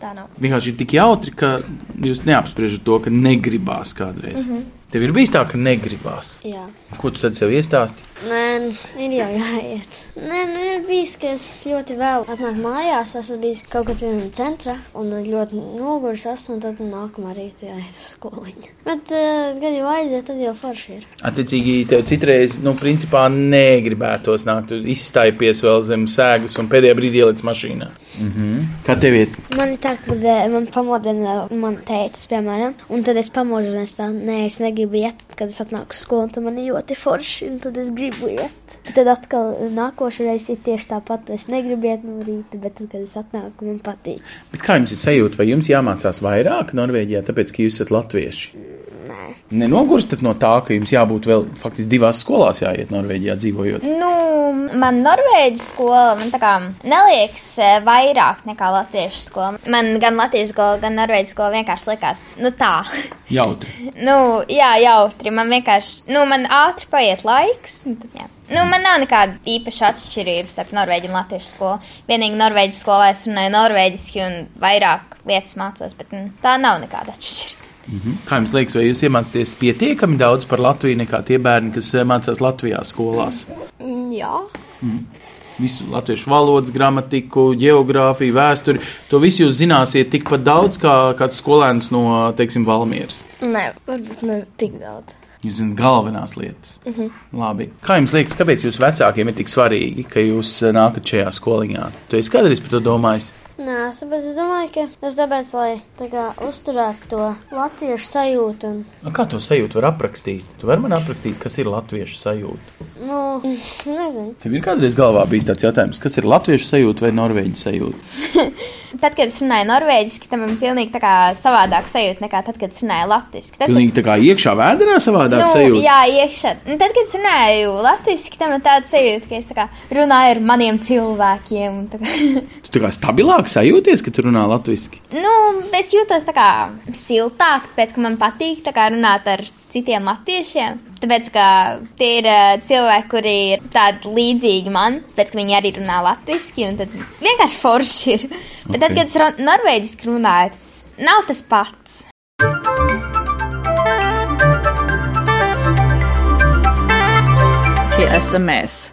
[SPEAKER 4] Tā nav.
[SPEAKER 1] Vienkārši ir tik jautri, ka jūs neapspriežat to, ka negribās kādreiz. Mm -hmm. Tev ir bijis tā, ka negribās.
[SPEAKER 5] Jā.
[SPEAKER 1] Ko tu tad sev iestāsti?
[SPEAKER 5] Nē, ir jau jāiet. Nē, nu ir bijis, ka es ļoti vēl atnāku mājās. Esmu bijis kaut kur piemēram centrā un ļoti noguris esmu, un tad nākamā rītā jāiet uz skoliņu. Bet, uh, kad jau aiziet, tad jau forši ir.
[SPEAKER 1] Attiecīgi, tev citreiz, nu, principā negribētos nākt, tu izstaipies vēl zem sēgas un pēdējā brīdī ieliec mašīnā. Mm -hmm. Kā tev iet?
[SPEAKER 5] Man ir tā, ka eh, man pamodina man tētis, piemēram, un tad es pamožu, un es tā, nē, es negribu iet, kad es atnāku skolu, tad man ir ļoti forši, un tad es gribu iet. Bet tad atkal nākošais ir tieši tāpat, es negribu iet no rīta, bet tad, kad es atnāku, man patīk.
[SPEAKER 1] Bet kā jums ir sajūta, vai jums jāmācās vairāk Norvēģijā, tāpēc, ka jūs esat latvieši? Nenogurstat no tā, ka jums jābūt vēl faktiski divās skolās jāiet Norvēģijā dzīvojot.
[SPEAKER 4] Nu, man norvēģu skola man kā neliekas eh, vairāk nekā latviešu skola. Man gan latviešu skola, gan norvēģu skola vienkārši likās, nu tā.
[SPEAKER 1] Jautri.
[SPEAKER 4] Nu, jā, jautri. Man vienkārši, nu, man ātri paiet laiks. tad jā. Nu, man nav nekāda īpaša atšķirība starp norvēģu un latviešu skolu. Vienīgi norvēģu skolā es runāju norvēģiski un vairāk lietas mācos, bet nu, tā nav nekāda atšķirība.
[SPEAKER 1] Mhm. Kā jums liekas, vai jūs iemācāties pietiekami daudz par Latviju nekā tie bērni, kas eh, mācās Latvijā skolās?
[SPEAKER 5] Jā.
[SPEAKER 1] Visu latviešu valodas, gramatiku, geogrāfiju, vēsturi. To visu jūs zināsiet tikpat daudz kā kāds skolēns no, teiksim, Valmieras.
[SPEAKER 5] Nē, varbūt ne tik daudz.
[SPEAKER 1] Jūs zināt galvenās lietas. Mm -hmm. Labi. Kā jums liekas, kāpēc jūsu vecākiem ir tik svarīgi, ka jūs eh, nākat šajā skoliņā? Tu esi kādreiz par to domājis?
[SPEAKER 5] Nē, es, bet es domāju, ka tas tāpēc, lai tā kā uzturētu to latviešu sajūtu. Un,
[SPEAKER 1] Nu, Kā to sajūtu var aprakstīt? Tu vari man aprakstīt, kas ir latviešu sajūta.
[SPEAKER 5] Nu, es nezinu.
[SPEAKER 1] Tev ir kādreiz galvā bijis tāds jautājums, kas ir latviešu sajūta vai norvēģu sajūta?
[SPEAKER 4] Tad, kad es runāju norvēģiski, tam ir pilnīgi savādāk sajūta nekā tad, kad es runāju latviski. Tad,
[SPEAKER 1] Pilnīgi tā kā iekšā vēdā savādāk
[SPEAKER 4] nu,
[SPEAKER 1] sajūta.
[SPEAKER 4] jā, iekšā. Tad, kad es runāju latviešu, tam ir tāda sajūta, ka es tā kā runāju ar maniem cilvēkiem. tā kā-
[SPEAKER 1] Tu tā kā stabilāk sajūties, ka tu runā latviešu.
[SPEAKER 4] Nu, es jūtos tā kā siltāk, tāpēc, ka man patīk runāt ar citiem latviešiem. Tāpēc, ka tie ir uh, cilvēki, kuri ir tādi līdzīgi man, tāpēc, ka viņi arī runā latviešu, un tad vienkārši forši ir. Bet tad, kad es norvēģiski runāju, tas nav tas pats.
[SPEAKER 6] Tie esam mēs.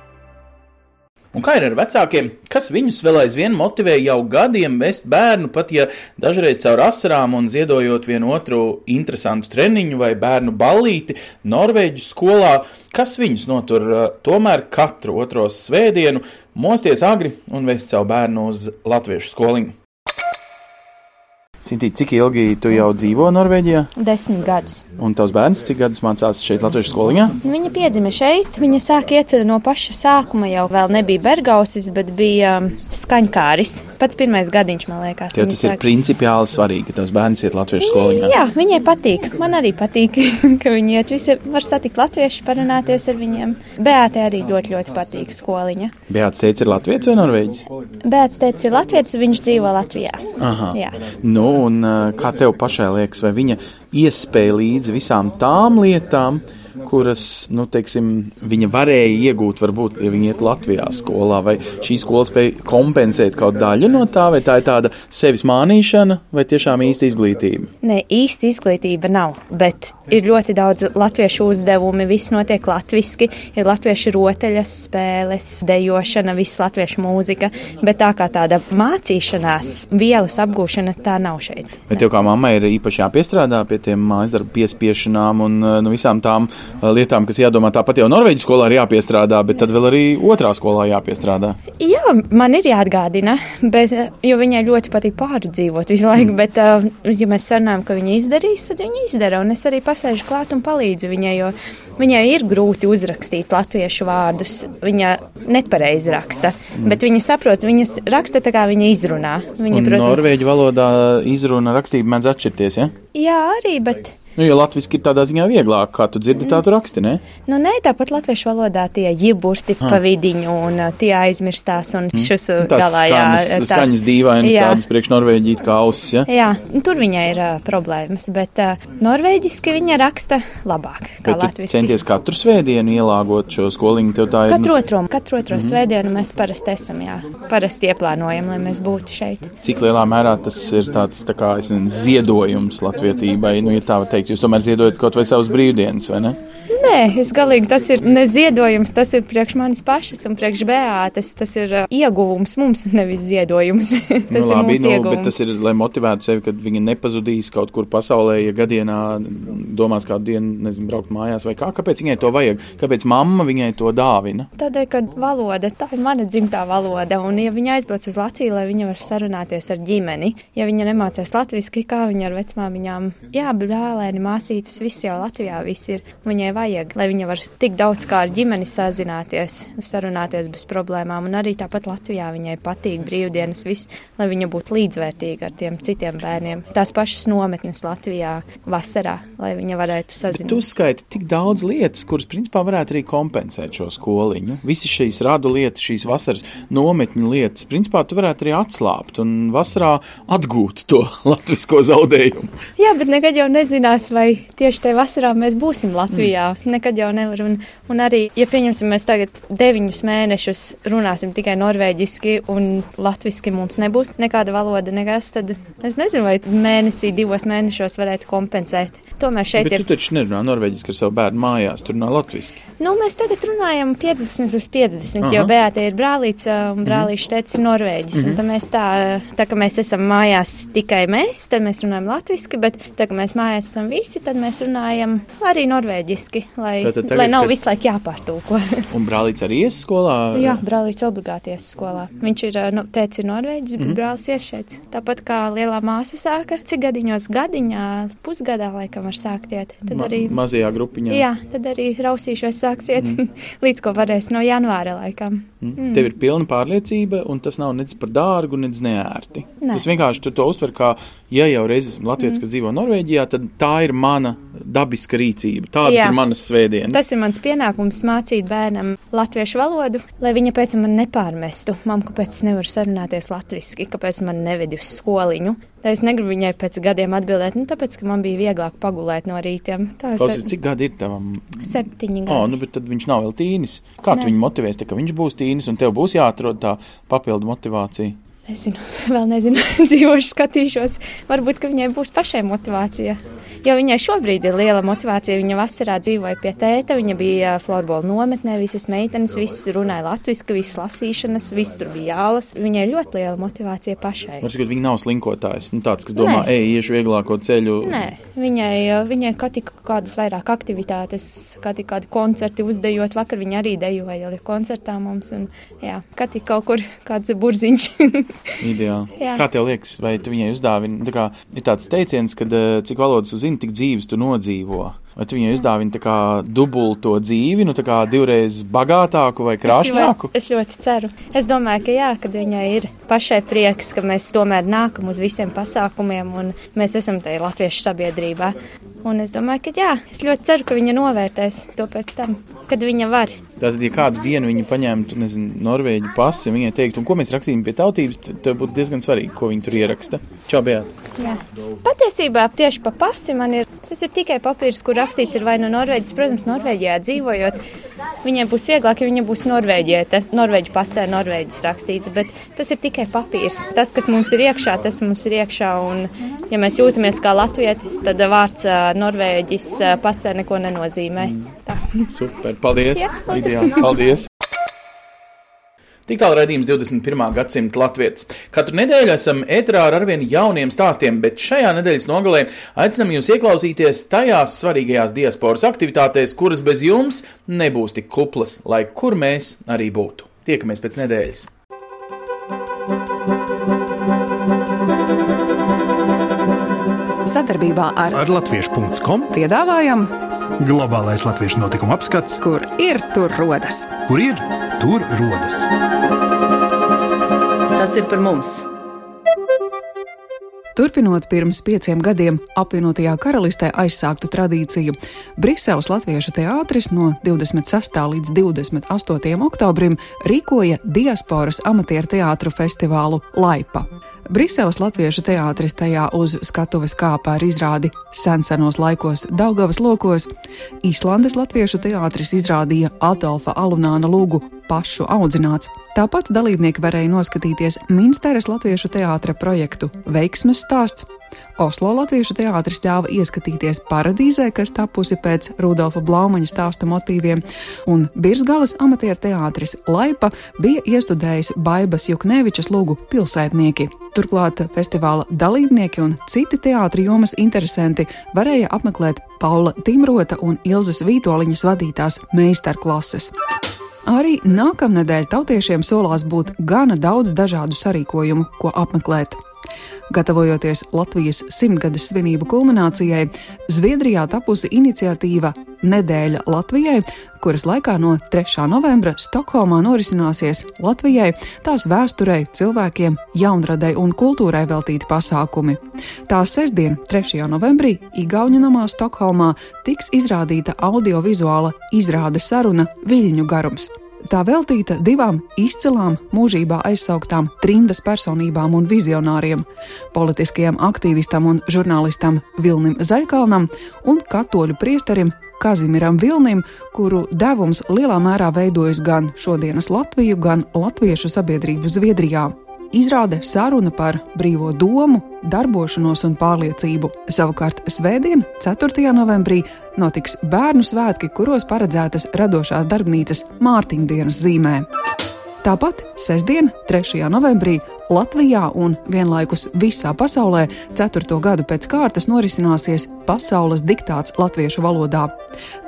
[SPEAKER 1] Un kā ir ar vecākiem, kas viņus vēl aizvien motivē jau gadiem vest bērnu, pat ja dažreiz caur asarām un ziedojot vienu otru interesantu treniņu vai bērnu ballīti Norvēģu skolā, kas viņus notur uh, tomēr katru otro svētdienu mosties agri un vest savu bērnu uz latviešu skoliņu. Sintī, cik ilgi tu jau dzīvo Norvēģijā?
[SPEAKER 7] Desmit gadus.
[SPEAKER 1] Un tavs bērns cik gadus mācās šeit latviešu skoliņā?
[SPEAKER 7] Viņa piedzima šeit. Viņa sāka iet no paša sākuma. Jau vēl nebija bergausis, bet bija um, skaņkāris. Pats pirmais gadiņš, man liekas. Viņa
[SPEAKER 1] tas ir
[SPEAKER 7] sāka-
[SPEAKER 1] principiāli svarīgi, ka tavs bērns iet latviešu skoliņā.
[SPEAKER 7] Jā, viņai patīk. Man arī patīk, ka viņi iet. Visi var satikt latviešus, parunāties ar viņiem. Beāte arī ļoti, ļoti patīk skoliņa.
[SPEAKER 1] Beāts teica, ir latviešu vai norvēģis?
[SPEAKER 7] Beāts teica, ir latviečs, viņš dzīvo Latvijā.
[SPEAKER 1] Aha.
[SPEAKER 7] Jā.
[SPEAKER 1] Nu, un uh, kā tev pašai liekas, vai viņa iespēja līdzi visām tām lietām, kuras, nu, teiksim, viņa varēja iegūt, varbūt, ja viņa iet Latvijā skolā, vai šī skola spēja kompensēt kaut daļu no tā, vai tā ir tāda sevis mānīšana, vai tiešām īsta izglītība?
[SPEAKER 7] Nē, īsti izglītība nav, bet ir ļoti daudz latviešu uzdevumi, viss notiek latviski, ir latviešu rotaļas, spēles, dejošana, viss latviešu mūzika, bet tā kā tāda mācīšanās, vielas apgūšana, tā nav šeit.
[SPEAKER 1] Vai tev kā mammai ir īpaši jāpiestrādā pie tiem mājas darbu piespiešanām un nu, visām tām lietām, kas jādomā tāpat jau Norvēģijas skolā ir jāpiestrādā, bet tad vēl arī otrā skolā jāpiestrādā?
[SPEAKER 7] Jā, man ir jāatgādina, bet, jo viņai ļoti patīk pārdzīvot visu laiku, bet, eh, ja mēs sarunājam, ka viņa izdarīs, tad viņa izdara, un es arī pasēžu klāt un palīdzu viņai, jo viņai ir grūti uzrakstīt latviešu vārdus, viņa nepareizi raksta, bet viņa saprot, viņa raksta tā kā viņa izrunā. Viņa,
[SPEAKER 1] Un Norvēģu valodā izruna rakstība mēdz atšķirties, ja?
[SPEAKER 7] Jā, arī, bet.
[SPEAKER 1] Nu, jo latviski ir tādā ziņā vieglāk, kā tu dzirdi, tā tu raksti, ne?
[SPEAKER 7] Nu, nē, tāpat latviešu valodā tie jiburti
[SPEAKER 1] Ah.
[SPEAKER 7] pa vidiņu un uh, tie aizmirstās un šis uh,
[SPEAKER 1] Tās
[SPEAKER 7] galā, jā.
[SPEAKER 1] skaņas, skaņas dīvainas,
[SPEAKER 7] jā.
[SPEAKER 1] tādas priekš Norvēģīt kā ausis, ja?
[SPEAKER 7] Jā, nu, tur viņai ir uh, problēmas, bet uh, norvēģiski viņa raksta labāk kā latviešu.
[SPEAKER 1] centies katru svētdienu ielāgot šo skoliņu, tev tā ir.
[SPEAKER 7] Katru otro, katru otro
[SPEAKER 1] Mhm.
[SPEAKER 7] svētdienu mēs parasti esam, jā, parasti ieplānojam, lai mēs būtu šeit.
[SPEAKER 1] Cik lielā mērā tas ir tāds tā kā, es nezinu, ziedojums latvietībai, nu, ja tā var teikt, jūs tomēr ziedojat kaut vai savus brīvdienas, vai ne?
[SPEAKER 7] Nē, es galīgi tas ir neziedojums, tas ir priekš manis pašas un priekš bēātes. Tas ir ieguvums mums, nevis ziedojums. tas
[SPEAKER 1] nu,
[SPEAKER 7] ir
[SPEAKER 1] labi,
[SPEAKER 7] mūsu
[SPEAKER 1] nu,
[SPEAKER 7] ieguvums.
[SPEAKER 1] bet tas ir, lai motivētu sevi, kad viņi nepazudīs kaut kur pasaulē, ja gadienā domās kādu dienu, nezinu, braukt mājās vai kā. Kāpēc viņai to vajag? Kāpēc mamma viņai to dāvina?
[SPEAKER 7] Tādēļ, ka valoda, tā ir mana dzimtā valoda, un ja viņa aizbrauc uz Latviju, lai viņa var sarunāties ar ģimeni, ja viņa nemācās latviešu, kā viņa ar vecmāmiņām, jā, brālēni, māsītes, viss jau Latvijā viss ir, viņai vajag vajag, lai viņa var tik daudz kā ar ģimeni sazināties, sarunāties bez problēmām. Un arī tāpat Latvijā viņai patīk brīvdienas, viss, lai viņa būtu līdzvērtīga ar tiem citiem bērniem. Tās pašas nometnes Latvijā vasarā, lai viņa varētu sazināties.
[SPEAKER 1] tu uzskaiti tik daudz lietas, kuras principā varētu arī kompensēt šo skoliņu. Visi šīs radu lietas, šīs vasaras nometņu lietas, principā tu varētu arī atslābt un vasarā atgūt to latvisko zaudējumu.
[SPEAKER 7] Jā, bet nekad jau nezinās, vai tieši tajā vasarā mēs būsim Latvijā. Mm. Nekad jau nevar. Un, un arī, ja pieņemsim, mēs tagad deviņus mēnešus runāsim tikai norvēģiski un latviski mums nebūs nekāda valoda, nekas, tad es nezinu, vai mēnesī, divos mēnešos varētu kompensēt. Tomēr šeit
[SPEAKER 1] Bet
[SPEAKER 7] ir.
[SPEAKER 1] tu taču nerunā norvēģiski ar savu bērnu mājās, tur runā latviski.
[SPEAKER 7] Nu, mēs tagad runājam 50 uz 50,
[SPEAKER 1] Aha.
[SPEAKER 7] jo Beata ir brālīts un brālīša teica ir Norvēģis. Mm
[SPEAKER 1] Mhm.
[SPEAKER 7] -hmm. Tad mēs tā, tā kā mēs esam mājās tikai mēs, tad mēs runājam latviski, bet tā kā mēs mājās esam visi, tad mēs runājam arī norvēģiski, lai,
[SPEAKER 1] Tātad tagad,
[SPEAKER 7] lai nav
[SPEAKER 1] kad-
[SPEAKER 7] visu laiku jāpārtulko.
[SPEAKER 1] Un brālīts arī ies skolā.
[SPEAKER 7] Jā, brālīts obligāti ies skolā. Viņš ir, nu, tēvs ir norvēģis, bet
[SPEAKER 1] Mhm.
[SPEAKER 7] brālis ies šeit. Tāpat kā lielā māsa sāka, cik gadiņos gadiņā, pusgadā laikam var sākt iet. Tad
[SPEAKER 1] Ma
[SPEAKER 7] arī.
[SPEAKER 1] mazajā grupiņā.
[SPEAKER 7] Jā, tad arī rausīšos sāksiet mm. līdz ko varēs no janvāra laikam.
[SPEAKER 1] Mm. Tev ir pilna pārliecība, un tas nav nec par dārgu, nec neērti.
[SPEAKER 7] Nē.
[SPEAKER 1] Tas vienkārši tu to uztver kā, ja jau reiz esmu latviečs,
[SPEAKER 7] Mm.
[SPEAKER 1] kas dzīvo Norvēģijā, tad tā ir mana dabiska rīcība. Tādas
[SPEAKER 7] Jā.
[SPEAKER 1] ir manas svētdienas.
[SPEAKER 7] Tas ir mans pienākums mācīt bērnam latviešu valodu, lai viņa pēc tam nepārmestu. Mam, kāpēc es nevaru sarunāties latviešu, kāpēc man neved uz skoliņu. Tā es negribu viņai pēc gadiem atbildēt, nu, tāpēc, ka man bija vieglāk pagulēt no es
[SPEAKER 1] Klausies, cik gadi ir tavam?
[SPEAKER 7] septiņi
[SPEAKER 1] O,
[SPEAKER 7] gadi.
[SPEAKER 1] nu, bet tad viņš nav vēl tīnis. Kā tu viņu motivēsi, ka viņš būs tīnis, un tev būs jāatrod tā papildu motivācija?
[SPEAKER 7] Nezinu, vēl nezinu, dzīvošu, skatīšos. Varbūt, viņai būs pašai motivācija. Jo viņai šobrīd ir liela motivācija. Viņa vasarā dzīvoja pie tēta, viņa bija florbola nometnē, visas meitenes, visas runāja latviešu, visas lasīšanas, visas tur bija jālas. Viņai ļoti liela motivācija pašai.
[SPEAKER 1] Var sakot, viņi nav slinkotājs. Nu, tāds, kas domā,
[SPEAKER 7] Nē.
[SPEAKER 1] ej, iešu vieglāko ceļu.
[SPEAKER 7] Nē, viņai, viņai kā tik kādas vairāk aktivitātes, kā tik kādi koncerti uzdejot. Vakar viņa arī dejoja koncertā mums. Un, jā, kā tik kaut kur kāds burziņš.
[SPEAKER 1] Ideāli. Kā tev liekas, vai tu viņai uzdāvini? Tā kā ir tāds teiciens, ka cik valodas tu zini, tik dzīves tu nodzīvo. Vai tu viņai uzdāvini dubulto dzīvi, nu divreiz bagātāku vai krāšņāku?
[SPEAKER 7] Es ļoti, es ļoti ceru. Es domāju, ka jā, kad viņai ir pašai prieks, ka mēs tomēr nākam uz visiem pasākumiem un mēs esam tajā latviešu sabiedrībā. Un es domāju, ka jā, es ļoti ceru, ka viņa novērtēs to pēc tam, kad viņa var.
[SPEAKER 1] Tātad, ja kādu dienu viņa paņemtu, nezinu, norvēģu pasi, un viņai teiktu, un ko mēs rakstīsim pie tautības, tad tev būtu diezgan svarīgi, ko viņi tur ieraksta. Čau!
[SPEAKER 7] Jā. Patiesībā tieši pa pasti man ir, tas ir tikai papīrs, kur rakstīts ir vai no Norvēģijas. Protams, Norvēģijā dzīvojot, viņai būs vieglāk, ja viņa būs norvēģiete. Norvēģi pasē Norvēģis rakstīts, bet tas ir tikai papīrs. Tas, kas mums ir iekšā, tas mums ir iekšā, un ja mēs jūtamies kā latvietis, tad vārds Norvēģis pasē neko nenozīmē. Tā.
[SPEAKER 1] Super, paldies!
[SPEAKER 7] Jā, lūdzu.
[SPEAKER 1] Ideāli, paldies! Tik tālu raidījums 21. gadsimta latvijas. Katru nedēļu esam ētrā ar arvien jauniem stāstiem, bet šajā nedēļas nogalē aicinam jūs ieklausīties tajās svarīgajās diasporas aktivitātēs, kuras bez jums nebūs tik kuplas, lai kur mēs arī būtu. Tiekamies pēc nedēļas!
[SPEAKER 8] Sadarbībā ar,
[SPEAKER 9] ar Latviešu.com
[SPEAKER 8] piedāvājam,
[SPEAKER 9] globālais latviešu notikuma apskats,
[SPEAKER 8] kur ir tur rodas.
[SPEAKER 9] kur ir tur rodas.
[SPEAKER 10] Tas ir par mums.
[SPEAKER 8] Turpinot pirms pieciem gadiem apvienotajā karalistē aizsāktu tradīciju, Briseles Latviešu teātris no 26. līdz 28. oktobrim rīkoja diasporas amatieru teātru festivālu Laipa. Briseles Latviešu teātris tajā uz skatuves kāpā ar izrādi Sensenos laikos Daugavas lokos, Īslandes Latviešu teātris izrādīja Adolfa Alunāna lūgu pašu audzināts. Tāpat dalībnieki varēja noskatīties Minsteres Latviešu teātra projektu Veiksmes stāsts. Oslo Latviešu teātris ļāva ieskatīties paradīzē, kas tapusi pēc Rudolfa Blaumaņa stāsta motīviem, un Birzgalas amatieru teātris Laipa bija iestudējis Baibas Juknevičas lūgu pilsētnieki. Turklāt festivāla dalībnieki un citi teātri jomas interesanti varēja apmeklēt Paula Timrota un Ilzas Vītoliņas vadītās meistarklases. Arī nākamnedēļ tautiešiem solās būt gana daudz dažādu sarīkojumu, ko apmeklēt. Gatavojoties Latvijas simtgades svinību kulminācijai, Zviedrijā tapusi iniciatīva Nedēļa Latvijai, kuras laikā no 3. novembra Stokholmā norisināsies Latvijai, tās vēsturei, cilvēkiem, jaunradei un kultūrai veltīti pasākumi. Tā sestdien, 3. novembrī, Igauņu namā Stokholmā tiks izrādīta audiovizuāla izrāde saruna Viļņu garums. Tā veltīta divām izcilām, mūžībā aizsauktām trimdas personībām un vizionāriem - politiskajam aktīvistam un žurnālistam Vilnim Zaļkalnam un katoļu priesterim Kazimiram Vilnim, kuru devums lielā mērā veidojas gan šodienas Latviju, gan latviešu sabiedrību Zviedrijā. Izrāde saruna par brīvo domu, darbošanos un pārliecību. Savukārt Svētdien, 4. novembrī, notiks bērnu svētki, kuros paredzētas radošās darbnīcas Mārtiņdienas zīmē. Tāpat sestdien, 3. novembrī, Latvijā un vienlaikus visā pasaulē 4. gadu pēc kārtas norisināsies pasaules diktāts latviešu valodā.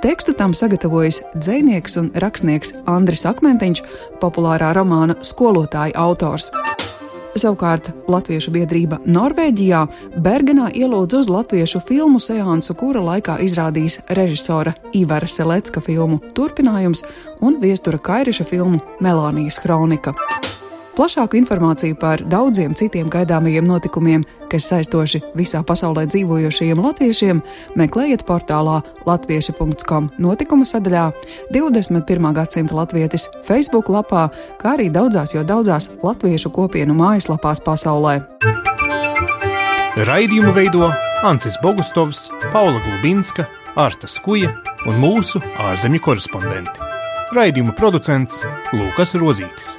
[SPEAKER 8] Tekstu tam sagatavojis dzinieks un rakstnieks Andris Akmentiņš, populārā romāna skolotāja autors. Savukārt Latviešu biedrība Norvēģijā Bergenā ielūdz uz latviešu filmu seansu, kura laikā izrādīs režisora Ivara Selecka filmu turpinājums un viestura Kairiša filmu Melānijas kronika. Plašāku informāciju par daudziem citiem gaidāmajiem notikumiem, kas saistoši visā pasaulē dzīvojošajiem latviešiem, meklējiet portālā latvieši.com notikuma sadaļā, 21. gadsimta latvietis Facebook lapā, kā arī daudzās jau daudzās latviešu kopienu mājaslapās pasaulē.
[SPEAKER 9] Raidījumu veido Ancis Bogustovs, Paula Gulbinska, Arta Skuja un mūsu ārzemju korespondenti. Raidījuma producents Lukas Rozītis.